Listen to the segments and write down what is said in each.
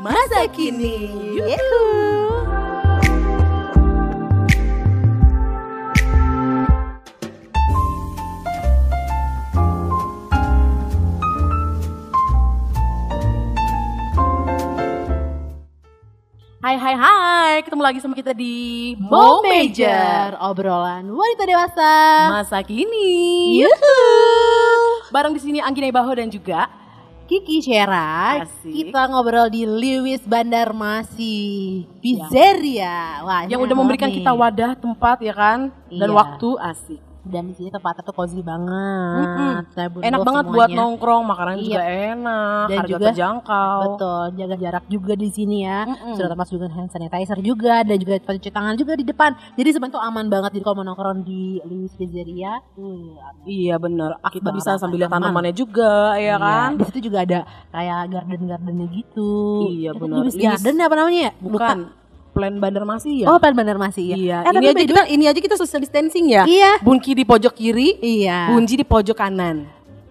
Masa Kini. Yuhu. Hai hai hai, ketemu lagi sama kita di Mo Major, obrolan wanita dewasa. Masa Kini. Yuhu. Bareng di sini Anggina Baho dan juga Kiki Shera, Asik. kita ngobrol di Lewis Bandarmasi Pizzeria. Wah, ini yang udah memberikan banget kita nih. wadah, tempat ya kan, dan Iya. waktu asik. Dan di sini tempatnya tuh cozy banget. Bundel Enak banget buat semuanya. nongkrong, makanan Iya. juga enak, Dan harga juga- terjangkau. Betul, jaga jarak juga di sini ya. Mm-mm. Sudah termasuk dengan hand sanitizer juga dan juga tempat cuci tangan juga di depan. Jadi sebenarnya tuh aman banget jadi kalau mau nongkrong di Lewis Pizzeria. uh, Iya bener, kita bisa sambil lihat aman. tanamannya juga, ya Iya, kan? Di situ juga ada kayak garden-gardennya gitu. Iya, benar. Lewis- Garden apa namanya? ya? Lupa. Bukan, plan bandar masih ya? Oh, Pan Bandar masih ya. Iya, Eh, ini aja kita ini aja kita social distancing ya. Iya. Bunki di pojok kiri, Iya. Bunji di pojok kanan.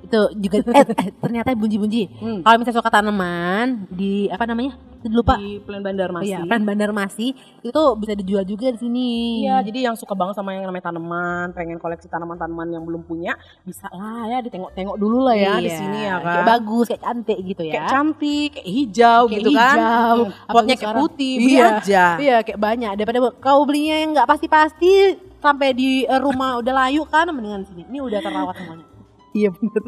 Itu juga eh, eh, ternyata bunji-bunji. Hmm. Kalau misalnya suka tanaman di apa namanya? Lupa. Di plan bandar masih. Iya, Pan Bandar masih itu bisa dijual juga di sini. Iya, jadi yang suka banget sama yang namanya tanaman, pengen koleksi tanaman-tanaman yang belum punya, bisa lah ya ditengok-tengok dulu lah ya di Iya, sini ya kan. Kayak bagus, kayak cantik gitu ya. Kayak cantik, kayak hijau Kayak gitu kan. hijau. Hmm, Potnya kayak putih, beli Iya. aja. Iya, kayak banyak daripada kau belinya yang nggak pasti-pasti sampai di eh, rumah udah layu kan mendingan sini. Ini udah terawat semuanya. Iya bener.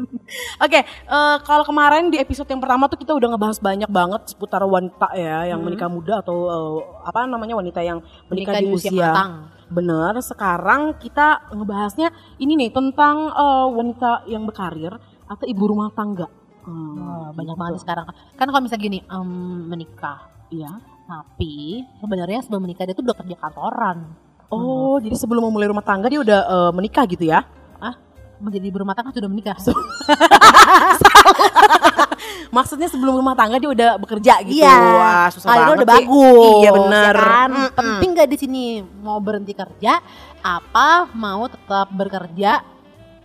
Oke, eh, kalau kemarin di episode yang pertama tuh kita udah ngebahas banyak banget seputar wanita ya yang Hmm. menikah muda atau eh, apa namanya wanita yang menikah, Menikah di, di usia usia, matang. Bener. Sekarang kita ngebahasnya ini nih tentang eh, wanita yang berkarir atau ibu rumah tangga. Hmm, Wah, banyak gitu. banget sekarang. Kan kalau misalnya gini, em, menikah, Iya. tapi sebenarnya sebelum menikah dia tuh udah kerja kantoran. Oh, jadi sebelum memulai rumah tangga dia udah eh, menikah gitu ya? Menjadi ibu rumah tangga sudah menikah. Maksudnya sebelum rumah tangga dia udah bekerja gitu. Iya. Wah, susah Kalau itu banget udah sih. bagus. Iya bener. ya kan? Mm-mm. Penting gak di sini mau berhenti kerja apa mau tetap bekerja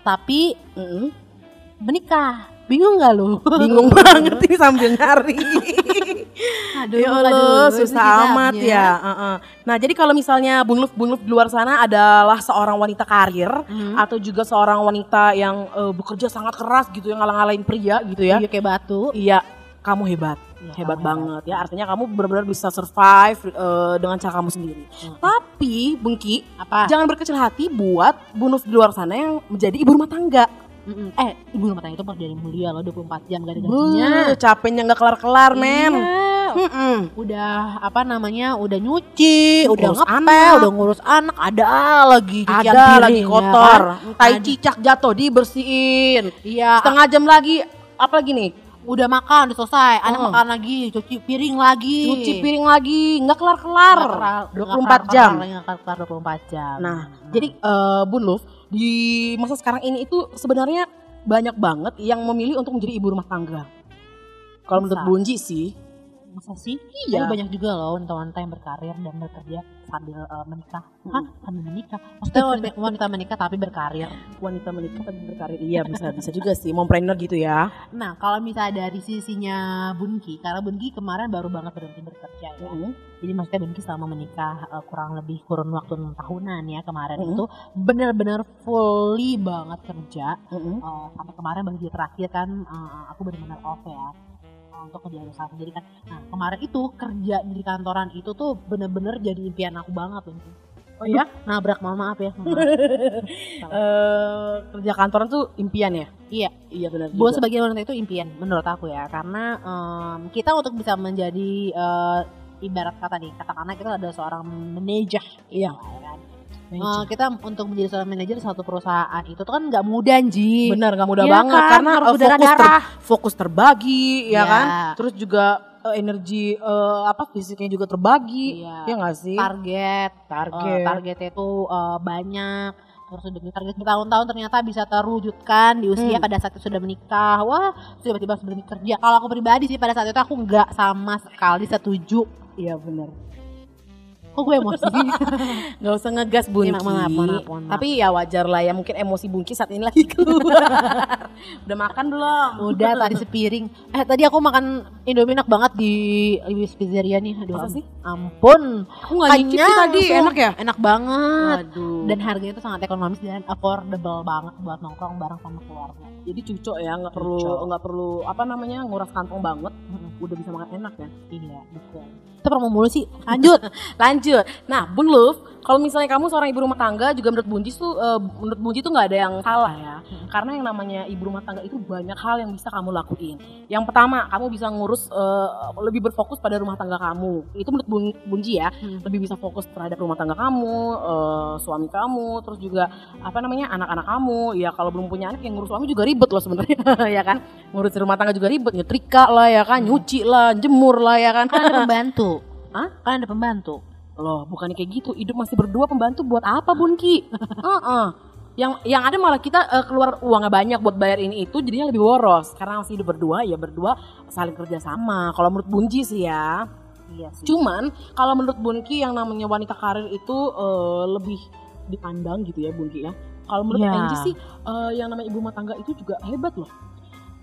tapi Mm-mm. menikah? Bingung gak lu? Bingung banget nih sambil nyari. Aduh, ya aduh, Allah, itu susah amat ya. Heeh. Nah, jadi kalau misalnya Bung Luf, Bung Luf di luar sana adalah seorang wanita karir Hmm. atau juga seorang wanita yang eh, bekerja sangat keras gitu yang ngalah-ngalahin pria gitu ya. Iya kayak batu. Iya, kamu hebat. Iya, hebat kamu banget ya. Artinya kamu benar-benar bisa survive eh, dengan cara kamu sendiri. Hmm. Tapi, Bungki, Apa? jangan berkecil hati buat Bu Nuf di luar sana yang menjadi ibu rumah tangga. Mm-mm. Eh, ibu rumah tangga itu dari mulia loh 24 jam gak ada Buh, gajinya. capeknya nggak kelar-kelar, men. Iya. Mm-mm. Udah apa namanya? Udah nyuci, udah ngepel, anak. udah ngurus anak, ada lagi cucian Ada piring, lagi ya kotor, kan? tai cicak jatuh dibersihin. Iya, Setengah jam lagi, apa lagi nih? udah makan, udah selesai, anak makan lagi, cuci piring lagi. Cuci piring lagi, nggak kelar-kelar. Nggak kelar- 24 nggak jam. kelar- nggak kelar 24 jam. Nah, jadi eh Bun Luf, di masa sekarang ini itu sebenarnya banyak banget yang memilih untuk menjadi ibu rumah tangga. Kalau menurut? Bunji sih, masa sih? Iya. Tapi banyak juga loh wanita-wanita yang berkarir dan bekerja sambil eh, menikah. Hah? Sambil menikah? Maksudnya wanita, wanita menikah tapi berkarir. wanita menikah tapi berkarir. Iya, bisa bisa juga sih, mompreneur gitu ya. Nah, kalau misalnya dari sisinya Bunki, karena Bunki kemarin baru banget berhenti bekerja ya. Jadi maksudnya Bunki selama menikah eh, kurang lebih kurun waktu 6 tahunan ya kemarin Mm-mm. itu benar-benar fully banget kerja. Mm-mm. Eh, sampai kemarin bagi terakhir kan eh, aku benar-benar off ya untuk kerja usaha sendiri kan. Nah kemarin itu kerja di kantoran itu tuh bener-bener jadi impian aku banget Bunki. Oh ya? Nabrak mohon maaf ya. mohon maaf. Eh, kerja kantoran tuh impian ya? Iya. Iya benar Buat sebagian wanita itu impian menurut aku ya karena em, kita untuk bisa menjadi eh, ibarat kata nih katakanlah kita ada seorang manajer Iya. ya kan. Eh, kita untuk menjadi seorang manajer suatu perusahaan itu tuh kan nggak mudah Ji. Bener gak mudah Iya banget kan, karena harus eh, fokus, berdarah-darah. ter- fokus terbagi ya Iya. kan? Terus juga eh, energi eh, apa fisiknya juga terbagi Iya. ya nggak sih? Target. Target. Eh, targetnya itu eh, banyak. Terus udah punya target bertahun-tahun ternyata bisa terwujudkan di usia Hmm. pada saat itu sudah menikah. Wah tiba-tiba sudah kerja. Kalau aku pribadi sih pada saat itu aku nggak sama sekali setuju. Iya bener Kok gue emosi? Nggak usah ngegas Bunki. Iya, maaf, maaf, maaf, maaf. Tapi ya wajar lah ya mungkin emosi Bunki saat ini lagi keluar. Udah makan belum? Udah tadi sepiring. Eh tadi aku makan Indomie enak banget di Ibis Pizzeria nih. Aduh, Masa sih? Ampun. Aku nggak nyicip sih tadi, langsung. enak ya? Enak banget. Aduh. Dan harganya itu sangat ekonomis dan affordable banget buat nongkrong bareng sama keluarga. jadi cucok ya nggak perlu nggak perlu apa namanya nguras kantong banget. Udah bisa makan enak ya. Iya, betul. Itu promo mulu sih. Lanjut. Lanjut. Nah, Bun Luf, kalau misalnya kamu seorang ibu rumah tangga juga menurut Bunji tuh eh, menurut Bunji tuh nggak ada yang salah ya. Karena yang namanya ibu rumah tangga itu banyak hal yang bisa kamu lakuin. Yang pertama, kamu bisa ngurus eh, lebih berfokus pada rumah tangga kamu. Itu menurut Bun, Bunji ya, Hmm. lebih bisa fokus terhadap rumah tangga kamu, eh, suami kamu, terus juga apa namanya anak-anak kamu. Ya kalau belum punya anak yang ngurus suami juga ribet loh sebenarnya, ya kan? Ngurus rumah tangga juga ribet, nyetrika lah ya kan, nyuci lah, jemur lah ya kan. Kan ada pembantu. Hah? Kan ada pembantu. Loh, bukannya kayak gitu. Hidup masih berdua pembantu buat apa, Bunki? Heeh. Yang yang ada malah kita eh, keluar uangnya banyak buat bayar ini itu jadinya lebih boros. Karena masih hidup berdua ya berdua saling kerja sama. Kalau menurut Bunji sih ya. Iya sih. Cuman kalau menurut Bunki yang namanya wanita karir itu eh, lebih dipandang gitu ya Bunki ya. Kalau menurut Iya. Angie sih eh, yang namanya ibu rumah tangga itu juga hebat loh.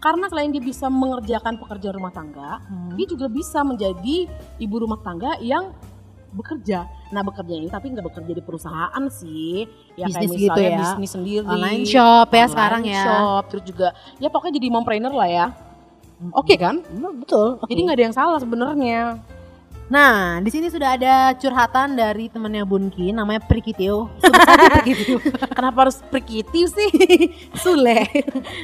Karena selain dia bisa mengerjakan pekerjaan rumah tangga, Hmm. dia juga bisa menjadi ibu rumah tangga yang bekerja. Nah bekerja ini tapi nggak bekerja di perusahaan sih, ya kayak Bisnis gitu misalnya ya. bisnis sendiri, Online shop ya online sekarang ya. shop, terus juga ya pokoknya jadi mompreneur lah ya. Oke kan? betul. Jadi nggak ada yang salah sebenarnya. Nah, di sini sudah ada curhatan dari temannya Bunki namanya Prikitio. Saja Prikitio. Kenapa harus perkitif sih? Sule.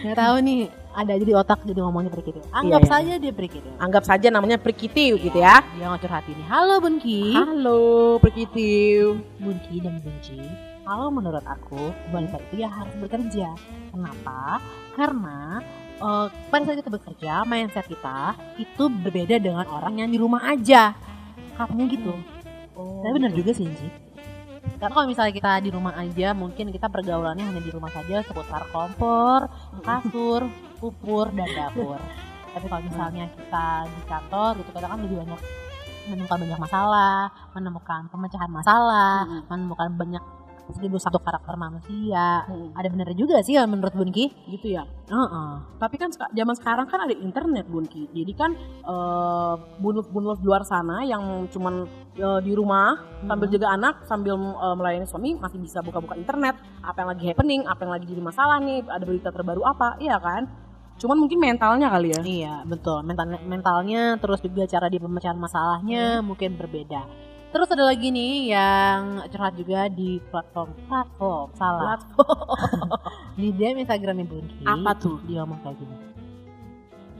Nggak tahu nih, ada aja di otak jadi ngomongnya Prikitio. Anggap Iya. saja dia Prikitio. Anggap saja namanya perkitif gitu ya. Dia ngecurhat ini. Halo Bunki. Halo perkitif. Bunki dan Bunci. Kalau menurut aku, wanita itu ya harus bekerja. Kenapa? Karena eh, pada saat kita bekerja, mindset kita itu berbeda dengan orang yang di rumah aja. Katanya gitu. Oh, Tapi benar juga sih, Ci. Karena kalau misalnya kita di rumah aja, mungkin kita pergaulannya hanya di rumah saja seputar kompor, kasur, kupur, dan dapur. Tapi kalau misalnya kita di kantor gitu, kadang kan lebih banyak menemukan banyak masalah, menemukan pemecahan masalah, menemukan banyak satu karakter manusia. Hmm, Ada bener juga sih ya menurut Bunki. gitu ya. Heeh. Tapi kan zaman sekarang kan ada internet Bunki. Jadi kan eh, bunut-bunut di luar sana yang cuman eh, di rumah sambil Mhm. jaga anak sambil eh, melayani suami masih bisa buka-buka internet. Apa yang lagi happening, apa yang lagi jadi masalah nih, ada berita terbaru apa, iya kan? Cuman mungkin mentalnya kali ya. Iya betul mental mentalnya terus juga cara dia pemecahan masalahnya mungkin berbeda. Terus ada lagi nih yang curhat juga di platform platform salah di DM Instagramnya Bunki. Apa tuh? Dia ngomong kayak gini.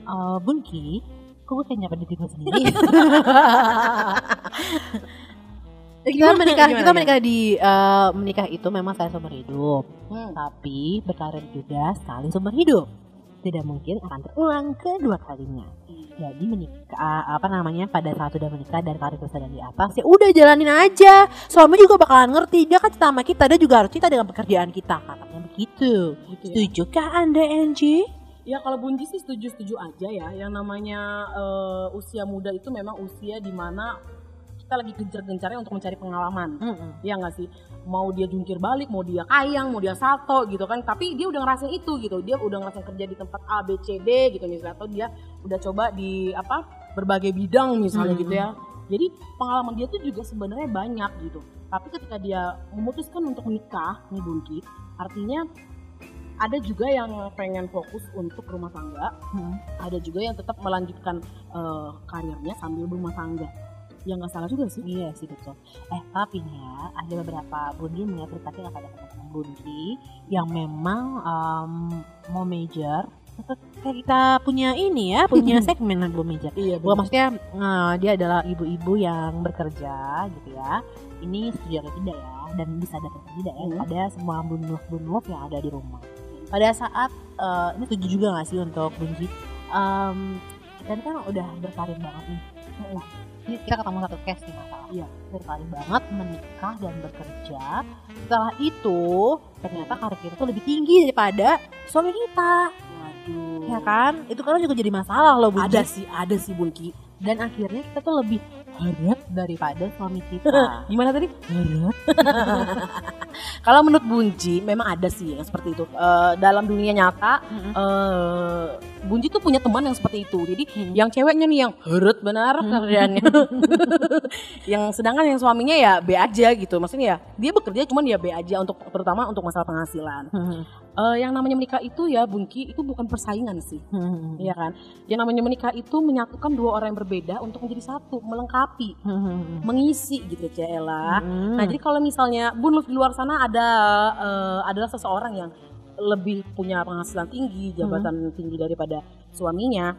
Eh Bunki, kok gue kayak nyapa diri gue sendiri? kita Gimana, menikah, gimana, kita gimana? menikah di eh, menikah itu memang saya seumur hidup, Hmm. tapi berkarir juga sekali seumur hidup. Tidak mungkin akan terulang kedua kalinya jadi menikah apa namanya pada saat sudah menikah dan karir sedang di atas ya udah jalanin aja suami juga bakalan ngerti dia kan cinta sama kita dia juga harus cinta dengan pekerjaan kita katanya begitu Gitu ya. setujukah anda Angie Ya kalau Bunji sih setuju-setuju aja ya. Yang namanya eh, usia muda itu memang usia di mana kita lagi gencar-gencarnya untuk mencari pengalaman. Mm-mm. Iya nggak sih? Mau dia jungkir balik, mau dia kayang, mau dia salto gitu kan. Tapi dia udah ngerasain itu gitu. Dia udah ngerasain kerja di tempat A, B, C, D gitu misalnya. Atau dia udah coba di apa berbagai bidang misalnya Hmm. gitu ya. Jadi pengalaman dia tuh juga sebenarnya banyak gitu. Tapi ketika dia memutuskan untuk menikah nih Bunki, artinya ada juga yang pengen fokus untuk rumah tangga, Hmm. ada juga yang tetap melanjutkan eh, karirnya sambil berumah tangga. Ya nggak salah juga sih. Iya sih betul. Eh tapi nih ya ada beberapa bundi menceritakan kepada teman-teman bundi yang memang em, mau major. Kayak kita punya ini ya, punya segmen bu major. Iya, Bukan maksudnya eh, dia adalah ibu-ibu yang bekerja gitu ya. Ini setuju atau tidak ya dan bisa dapat atau tidak ya Hmm. pada semua bunuk-bunuk yang ada di rumah. Pada saat eh, ini setuju juga gak sih untuk Bunji? Kita ini kan udah berkarir banget nih. Nah, kita ketemu satu case nih masalah. Iya. Banget menikah dan bekerja. Setelah itu ternyata karir kita tuh lebih tinggi daripada suami kita. Waduh. Ya kan? Itu kan juga jadi masalah loh Bunji Ada sih, ada sih Bunki. dan akhirnya kita tuh lebih Harap. daripada suami kita. Gimana tadi? Harap. Kalau menurut Bunji memang ada sih yang seperti itu. Eh, dalam dunia nyata Mm-mm. eh Bunji tuh punya teman yang seperti itu. Jadi Hmm. yang ceweknya nih yang harut benar Hmm. kerjaannya. yang sedangkan yang suaminya ya B aja gitu. Maksudnya ya dia bekerja cuman ya B aja untuk terutama untuk masalah penghasilan. Mm-mm. Eh, yang namanya menikah itu ya Bunki itu bukan persaingan sih. Mm-mm. Iya kan? Yang namanya menikah itu menyatukan dua orang yang berbeda untuk menjadi satu, melengkapi, Mm-mm. mengisi gitu Cela. Mm. Nah, jadi kalau misalnya Bun di luar sana ada eh, adalah seseorang yang lebih punya penghasilan tinggi, jabatan tinggi daripada suaminya,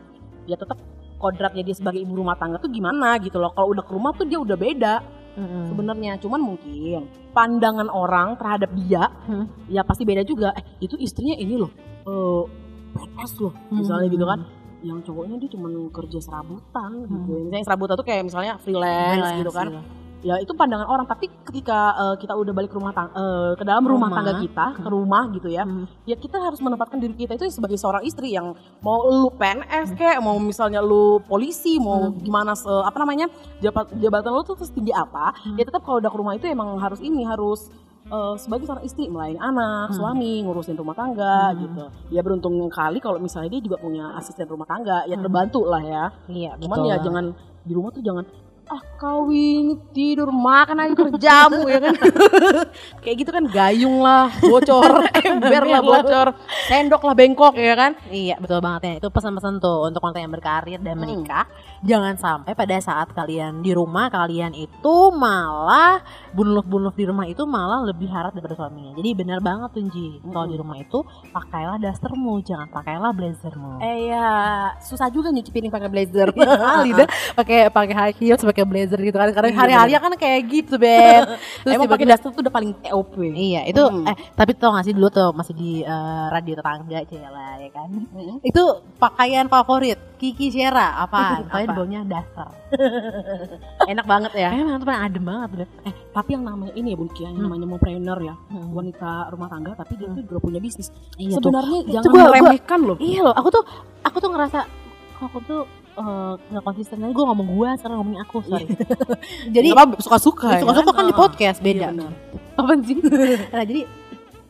ya tetap kodratnya dia sebagai ibu rumah tangga tuh gimana gitu loh. Kalau udah ke rumah tuh dia udah beda Mm-mm. sebenarnya. Cuman mungkin pandangan orang terhadap dia Hmm. ya pasti beda juga. Eh, itu istrinya ini loh. Eh PNS loh, misalnya Hmm. gitu kan. Yang cowoknya dia cuma kerja serabutan gitu. Hmm. Misalnya serabutan tuh kayak misalnya freelance, Freelance gitu kan gitu. Ya itu pandangan orang tapi ketika eh, kita udah balik rumah tangga ke dalam rumah, Rumah. tangga kita ke rumah gitu ya Hmm. ya kita harus menempatkan diri kita itu sebagai seorang istri yang mau lu PNS kayak mau misalnya lu polisi mau Hmm. gimana se- apa namanya jabat, jabatan lu tuh setinggi apa Hmm. ya tetap kalau udah ke rumah itu emang harus ini harus eh, sebagai seorang istri melayani anak, Hmm. suami, ngurusin rumah tangga Hmm. gitu. Ya beruntung kali kalau misalnya dia juga punya asisten rumah tangga, ya Hmm. terbantu lah ya. Iya, Cuman ya jangan di rumah tuh jangan ah kawin tidur makan aja kerjamu ya kan? Kayak gitu kan gayung lah bocor ember lah bocor. sendok lah bengkok ya kan? Iya betul banget ya. Itu pesan-pesan tuh untuk wanita yang berkarir dan Hmm. menikah. Jangan sampai pada saat kalian di rumah kalian itu malah bunuh-bunuh di rumah itu malah lebih harap daripada suaminya. Jadi benar banget tuh Ji kalau Mm-mm. di rumah itu pakailah dastermu jangan pakailah blazermu. Eh ya susah juga nyuci piring pakai blazer. Lidah pakai pakai high heels pakai blazer gitu kan karena Iya, hari-hari kan kayak gitu Ben terus emang pakai daster tuh udah paling TOP Iya itu Hmm. eh tapi tau gak sih dulu tuh masih di eh, radio tetangga Cila ya kan Mm-mm. itu pakaian favorit Kiki Shera apa? Pokoknya Apa? baunya dasar. enak banget ya Emang tuh paling adem banget Beb. eh tapi yang namanya ini ya Bun Kia, yang Hmm. namanya mompreneur ya Hmm. wanita rumah tangga tapi dia tuh juga punya bisnis Iya sebenarnya jangan meremehkan loh Iya loh, aku tuh aku tuh ngerasa aku tuh eh, nggak konsisten aja gue ngomong gua sekarang ngomongin aku sorry. jadi apa suka-suka ya suka-suka kan di podcast Iya, beda. benar. Apa sih? nah jadi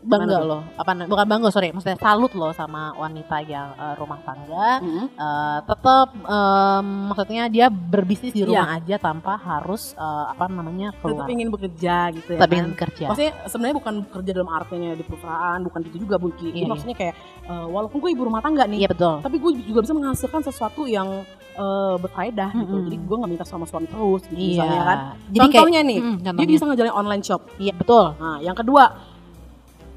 bangga loh apa bukan bangga sorry maksudnya salut loh sama wanita yang eh, rumah tangga Mm-mm. eh tetap em, maksudnya dia berbisnis di rumah aja tanpa harus eh, apa namanya tetap keluar ingin bekerja gitu ya tetap kan? ingin kerja Maksudnya sebenarnya bukan kerja dalam artinya di perusahaan, bukan gitu juga Bunki. Jadi Iya, iya. maksudnya kayak eh, walaupun gue ibu rumah tangga nih, iya betul tapi gue juga bisa menghasilkan sesuatu yang eh, berfaedah gitu. Mm-mm. Jadi gue nggak minta sama suami terus gitu iya misalnya kan. jadi kayak Contohnya nih, Mm, dia bisa ngejalanin online shop. iya betul Nah, yang kedua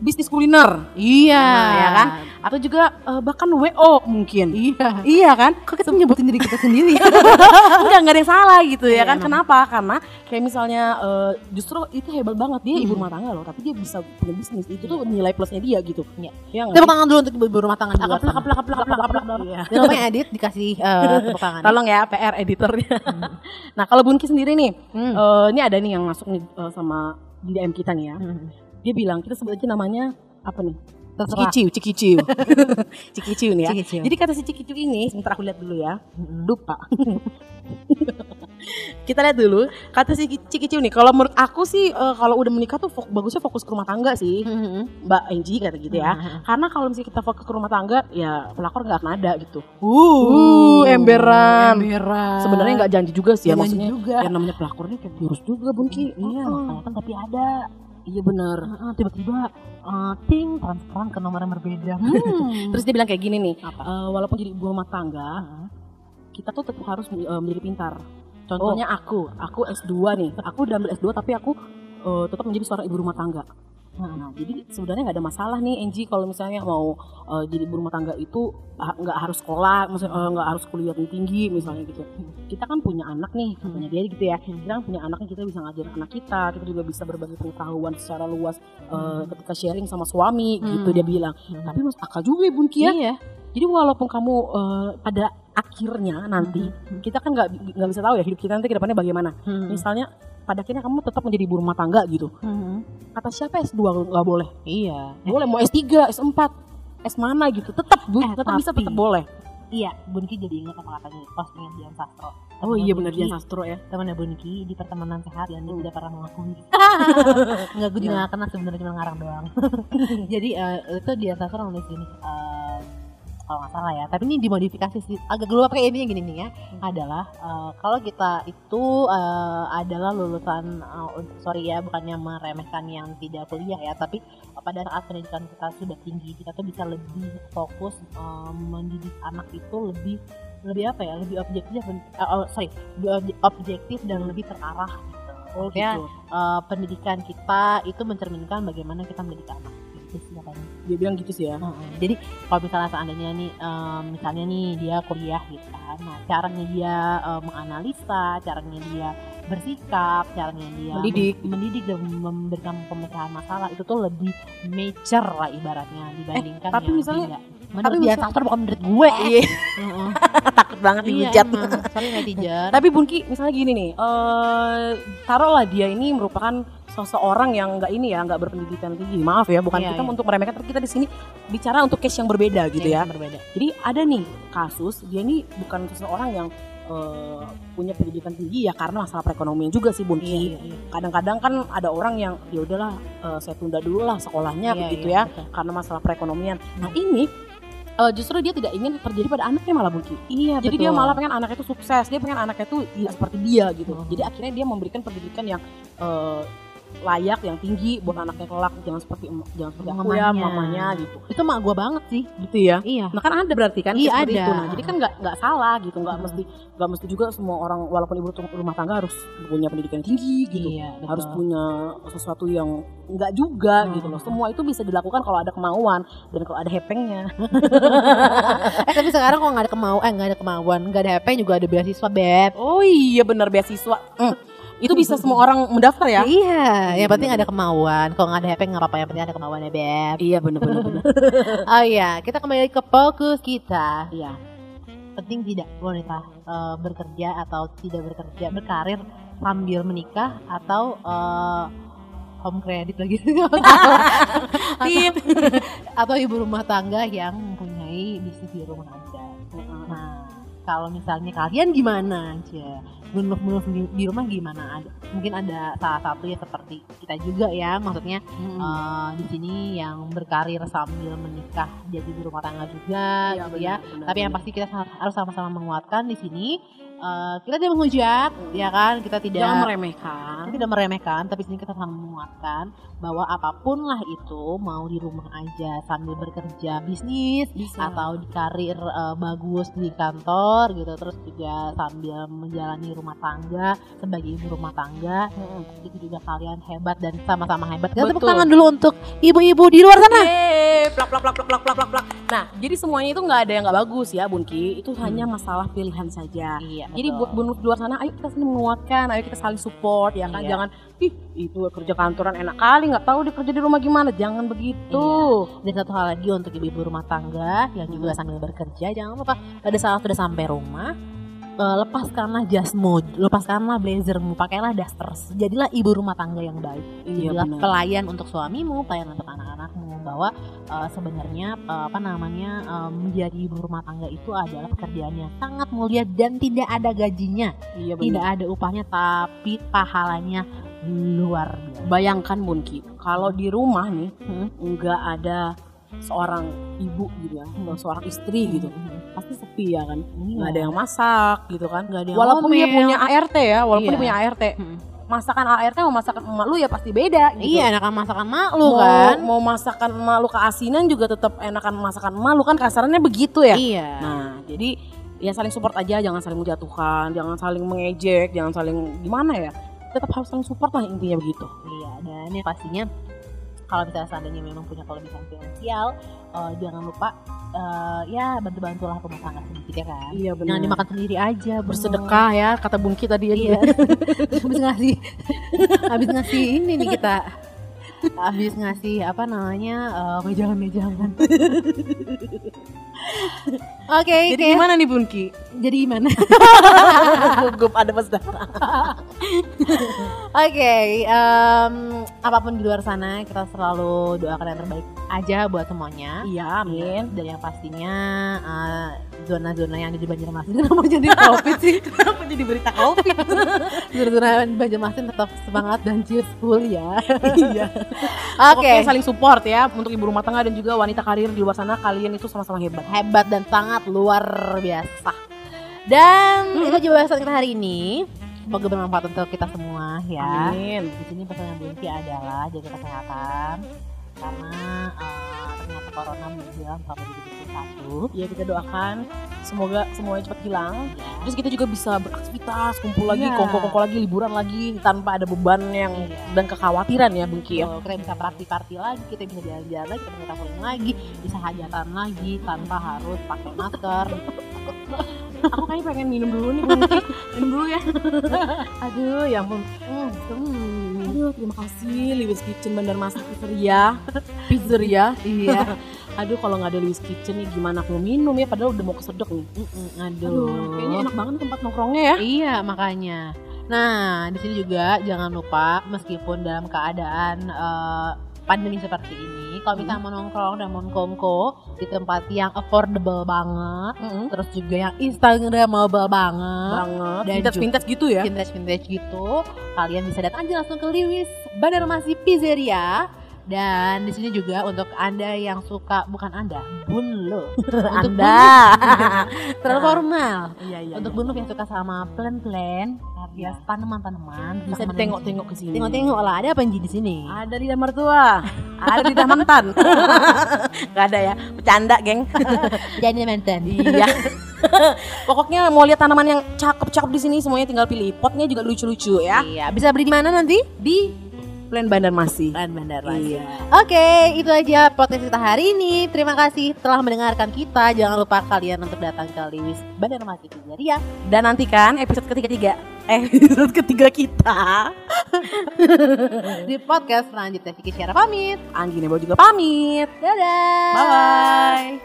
bisnis kuliner iya Nah, ya kan? atau juga eh, bahkan WO mungkin. iya Iya kan? kok kita nyebutin diri kita sendiri Enggak, enggak ada yang salah gitu ya Iya, kan. emang. Kenapa? Karena kayak misalnya eh, justru itu hebat banget dia ibu Mm. rumah tangga loh, tapi dia bisa punya bisnis. Itu tuh nilai plusnya dia gitu. Iya. Nggak tepuk tangan dulu untuk ibu rumah tangga sana. kaplak, kaplak, kaplak, kaplak, kaplak. Iya. Yang edit dikasih eh, tepuk tangan. Tolong ya PR editornya. nah kalau Bunki sendiri nih, Hmm. eh, ini ada nih yang masuk nih eh, sama DM kita nih ya. Hmm. Dia bilang kita sebut aja namanya apa nih? Terserah. Cikiciu, cikiciu. cikiciu nih ya. Cikiciu. Jadi kata si cikiciu ini, sebentar aku lihat dulu ya. Lupa. kita lihat dulu kata si cikiciu nih. Kalau menurut aku sih eh, kalau udah menikah tuh fok- bagusnya fokus ke rumah tangga sih, Hmm. Mbak Angie kata gitu ya. Hmm. Karena kalau misalnya kita fokus ke rumah tangga, ya pelakor nggak akan ada gitu. Uh, emberan. Emberan. Sebenarnya nggak janji juga sih ya, Jangan maksudnya juga. yang namanya pelakor ini kayak virus juga Bunki. Iya, makanya kan tapi ada. Iya bener. Heeh, Tiba-tiba eh, ting transferan ke nomor yang berbeda. Hmm. Terus dia bilang kayak gini nih, apa? eh, walaupun jadi ibu rumah tangga, Heeh. kita tuh tetap harus eh, menjadi pintar. Contohnya aku, aku S2 nih, aku udah ambil S2 tapi aku eh, tetap menjadi seorang ibu rumah tangga. Nah, jadi sebenarnya nggak ada masalah nih Angie kalau misalnya mau eh, jadi ibu rumah tangga itu ah, nggak harus sekolah, eh, nggak harus kuliah yang tinggi misalnya gitu. Kita kan punya anak nih, Hmm. punya dia gitu ya. Kita kan punya anak nih, kita bisa ngajarin anak kita, kita juga bisa berbagi pengetahuan secara luas eh, ketika sharing sama suami gitu Hmm. dia bilang. Hmm. Tapi mas akal juga ya Bun Kia. Iya. Jadi walaupun kamu eh, pada akhirnya nanti Hmm. kita kan nggak nggak bisa tahu ya hidup kita nanti ke depannya bagaimana. Hmm. Misalnya pada akhirnya kamu tetap menjadi ibu rumah tangga gitu. Hmm. Kata siapa S2 nggak boleh? Iya. Boleh mau S3, S4, S mana gitu. Tetap Bu, Eh, tetap bisa tapi- tetap boleh. Iya, Bunki jadi ingat apa katanya postingan Dian Sastro. Oh iya benar Bunki, dia sastro ya. temannya Bunki di pertemanan sehat yang dia Hmm. tidak pernah mengakui. Enggak, gue juga Ya. gak kenal sebenarnya cuma ngarang doang. Jadi eh, itu dia sastra nulis gini. eh, kalau nggak salah ya, tapi ini dimodifikasi sih. Agak lupa pakai ini gini nih ya. Adalah eh, kalau kita itu eh, adalah lulusan, un- sorry ya, bukannya meremehkan yang tidak kuliah ya, tapi pada saat pendidikan kita sudah tinggi, kita tuh bisa lebih fokus eh, mendidik anak itu lebih lebih apa ya, lebih objektif, oh, sorry, lebih obje- objektif dan lebih terarah gitu. Oh Ya, gitu. eh, pendidikan kita itu mencerminkan bagaimana kita mendidik anak. Gitu katanya. Dia bilang gitu sih ya. Heeh. Jadi kalau misalnya seandainya nih, em, misalnya nih dia kuliah gitu kan, nah caranya dia eh, menganalisa, caranya dia bersikap, caranya dia Mendidik. mendidik dan memberikan pemecahan masalah itu tuh lebih mature lah ibaratnya dibandingkan tapi yang misalnya- tidak. Menurut tapi dia sastra bukan menurut gue. Iya, Heeh. takut banget Iya, dihujat. emang. sorry netizen. Tapi Bunki, misalnya gini nih, eh taruhlah dia ini merupakan seseorang yang nggak ini ya, nggak berpendidikan tinggi. Maaf ya, bukan Iya, kita iya. untuk meremehkan, tapi kita di sini bicara untuk case yang berbeda gitu ya. Yang berbeda. Jadi ada nih kasus, dia ini bukan seseorang yang eh, punya pendidikan tinggi ya karena masalah perekonomian juga sih Bunki. Iya, iya, iya. Kadang-kadang kan ada orang yang ya udahlah eh, saya tunda dulu lah sekolahnya Iya, begitu iya, ya betul. karena masalah perekonomian. Nah ini eh, justru dia tidak ingin terjadi pada anaknya malah Bunki. Iya, Jadi betul. dia malah pengen anaknya itu sukses, dia pengen anaknya itu ya seperti dia gitu. Hmm. Jadi akhirnya dia memberikan pendidikan yang eh, layak, yang tinggi buat anaknya kelak, jangan seperti jangan seperti aku ya, Mamanya. gitu. itu mak gue banget sih. Gitu ya. Iya. Nah kan ada berarti kan Iya, ada. itu. Nah, jadi kan nggak nggak salah gitu, nggak Hmm. mesti nggak mesti juga semua orang walaupun ibu rumah tangga harus punya pendidikan tinggi gitu. Iya, betul. Harus punya sesuatu yang nggak juga Hmm. gitu loh. Semua itu bisa dilakukan kalau ada kemauan dan kalau ada hepengnya. eh tapi sekarang kok nggak ada kemauan, eh nggak ada kemauan, nggak ada HP juga ada beasiswa beb. Oh iya benar beasiswa. Hmm. Itu bisa semua orang mendaftar ya? Iya, yang penting ada kemauan. Kalau nggak ada HP nggak apa-apa, yang penting ada kemauan ya beb. Iya benar benar benar. Oh iya, kita kembali ke fokus kita. Iya. Penting tidak wanita eh, bekerja atau tidak bekerja, berkarir sambil menikah atau eh, home credit lagi Tip. atau ibu rumah tangga yang mempunyai bisnis di rumah aja. Nah, kalau misalnya kalian gimana aja? Menurut di, di rumah gimana? Ada, mungkin ada salah satu ya seperti kita juga ya, maksudnya Hmm. eh, di sini yang berkarir sambil menikah jadi di rumah tangga juga, Iya, gitu ya. benar, benar, Tapi yang benar. pasti kita harus sama-sama menguatkan di sini uh, kita tidak menghujat, hmm. ya kan? Kita tidak Jangan meremehkan. Kita tidak meremehkan, tapi sini kita sangat menguatkan bahwa apa pun lah itu, mau di rumah aja sambil bekerja bisnis Bisa. atau di karir uh, bagus di kantor gitu, terus juga sambil menjalani rumah tangga sebagai ibu rumah tangga, hmm. itu juga kalian hebat dan sama-sama hebat. Kita tepuk tangan dulu untuk ibu-ibu di luar sana. Plak plak plak plak plak plak plak. Nah, jadi semuanya itu nggak ada yang nggak bagus ya, Bunki. Itu hmm. hanya masalah pilihan saja. Iya. Jadi buat bunuh di luar sana, ayo kita saling menguatkan, ayo kita saling support ya kan. Iya. Jangan ih itu kerja kantoran enak kali, nggak tahu dia kerja di rumah gimana. Jangan begitu. Dan satu hal lagi untuk ibu-ibu rumah tangga yang juga sambil bekerja, jangan lupa pada saat sudah sampai rumah, eh, lepaskanlah jasmu, lepaskanlah blazermu, pakailah dasters. Jadilah ibu rumah tangga yang baik. Iya Jadilah benar. pelayan untuk suamimu, pelayan untuk anak-anakmu. Bahwa eh, sebenarnya eh, apa namanya eh, menjadi ibu rumah tangga itu adalah pekerjaan yang sangat mulia dan tidak ada gajinya, Iya tidak ada upahnya, tapi pahalanya luar biasa. Bayangkan Bunki, kalau di rumah nih Hmm. nggak ada seorang ibu gitu ya, atau seorang istri gitu, pasti sepi ya kan. Nggak ada yang masak gitu kan. Nggak ada yang Walaupun dia ngomel. punya ART ya, walaupun Iya. dia punya ART, Hmm. Masakan ART sama masakan emak lu ya pasti beda gitu. Iya, enakan masakan mak lu mau, kan. mau masakan emak lu keasinan juga tetap enakan masakan emak lu kan kasarannya begitu ya. Iya. Nah, jadi ya saling support aja, jangan saling menjatuhkan, jangan saling mengejek, jangan saling gimana ya. Tetap harus saling support lah intinya begitu. Iya, dan yang pastinya kalau misalnya seandainya memang punya kelebihan finansial, eh, jangan lupa eh, ya bantu-bantulah rumah tangga sedikit ya kan. Iya Jangan dimakan sendiri aja, Bro. Bersedekah ya kata Bungki tadi ya. Iya. habis ngasih habis ngasih ini nih kita. Habis ngasih apa namanya? eh, wejangan-wejangan. Oke, Jadi oke. gimana nih Bunki? Jadi gimana? Gugup ada pas. Oke, apa pun di luar sana kita selalu doakan yang terbaik aja buat semuanya. Iya, amin. Dan yang pastinya eh, zona-zona yang ada di Banjarmasin kenapa jadi covid sih? Kenapa jadi berita covid? Zona-zona Banjarmasin tetap semangat dan cheerful ya. iya. Oke, Pokoknya saling support ya untuk ibu rumah tangga dan juga wanita karir di luar sana kalian itu sama-sama hebat. hebat dan sangat luar biasa. Dan Hmm. itu juga bahasan kita hari ini. Semoga bermanfaat untuk kita semua ya. Amin. Di sini pesan yang Bunci adalah jaga kesehatan karena eh, ternyata corona menjelang sampai 2021. Ya kita doakan semoga semuanya cepat hilang. Ya. Terus kita juga bisa beraktivitas, kumpul lagi, Iya. kongko-kongko lagi, liburan lagi tanpa ada beban yang Iya. dan kekhawatiran ya Bungki ya. Kita bisa party-party lagi, kita bisa jalan-jalan lagi, kita bisa traveling lagi, bisa hajatan lagi tanpa harus pakai masker. Aku kayaknya pengen minum dulu nih minum dulu ya. Aduh, ya ampun. Hmm, hmm. Aduh, terima kasih Lewis Kitchen Bandar Masak Pizzeria. Pizzeria. Iya. Aduh, kalau nggak ada Lewis Kitchen nih gimana aku minum ya? Padahal udah mau kesedek nih. Mm-mm, Aduh, Aduh. kayaknya enak banget tempat nongkrongnya ya. Iya makanya. Nah di sini juga jangan lupa meskipun dalam keadaan eh, pandemi seperti ini, kalau kita mau nongkrong dan mau kongko di tempat yang affordable banget, Mm-mm. terus juga yang instagramable banget, Banget. Dan Vintage vintage gitu ya. vintage vintage gitu, kalian bisa datang aja langsung ke Lewis Bandar Masih Pizzeria. Dan di sini juga untuk anda yang suka bukan anda, bun lo, untuk Anda. terlalu formal. Iya, iya. Untuk iya. bunuh yang suka sama plan-plan, hias tanaman-tanaman, bisa sama ditengok-tengok ke sini. Tengok-tengok lah, ada apa di sini? Ada lidah mertua, ada lidah mantan. Gak ada ya, bercanda geng. Jadi mantan. iya. Pokoknya mau lihat tanaman yang cakep-cakep di sini semuanya tinggal pilih. Potnya juga lucu-lucu ya. Iya, bisa beli di mana nanti? Di Plan Bandarmasin. Plan Bandarmasin. Iya. Oke, okay, itu aja podcast kita hari ini. Terima kasih telah mendengarkan kita. Jangan lupa kalian untuk datang ke Lewis di ya. dan nantikan episode ketiga-tiga eh, episode ketiga kita di podcast selanjutnya Vicky Syara pamit, Anggi Nebo juga pamit. Dadah. Bye bye.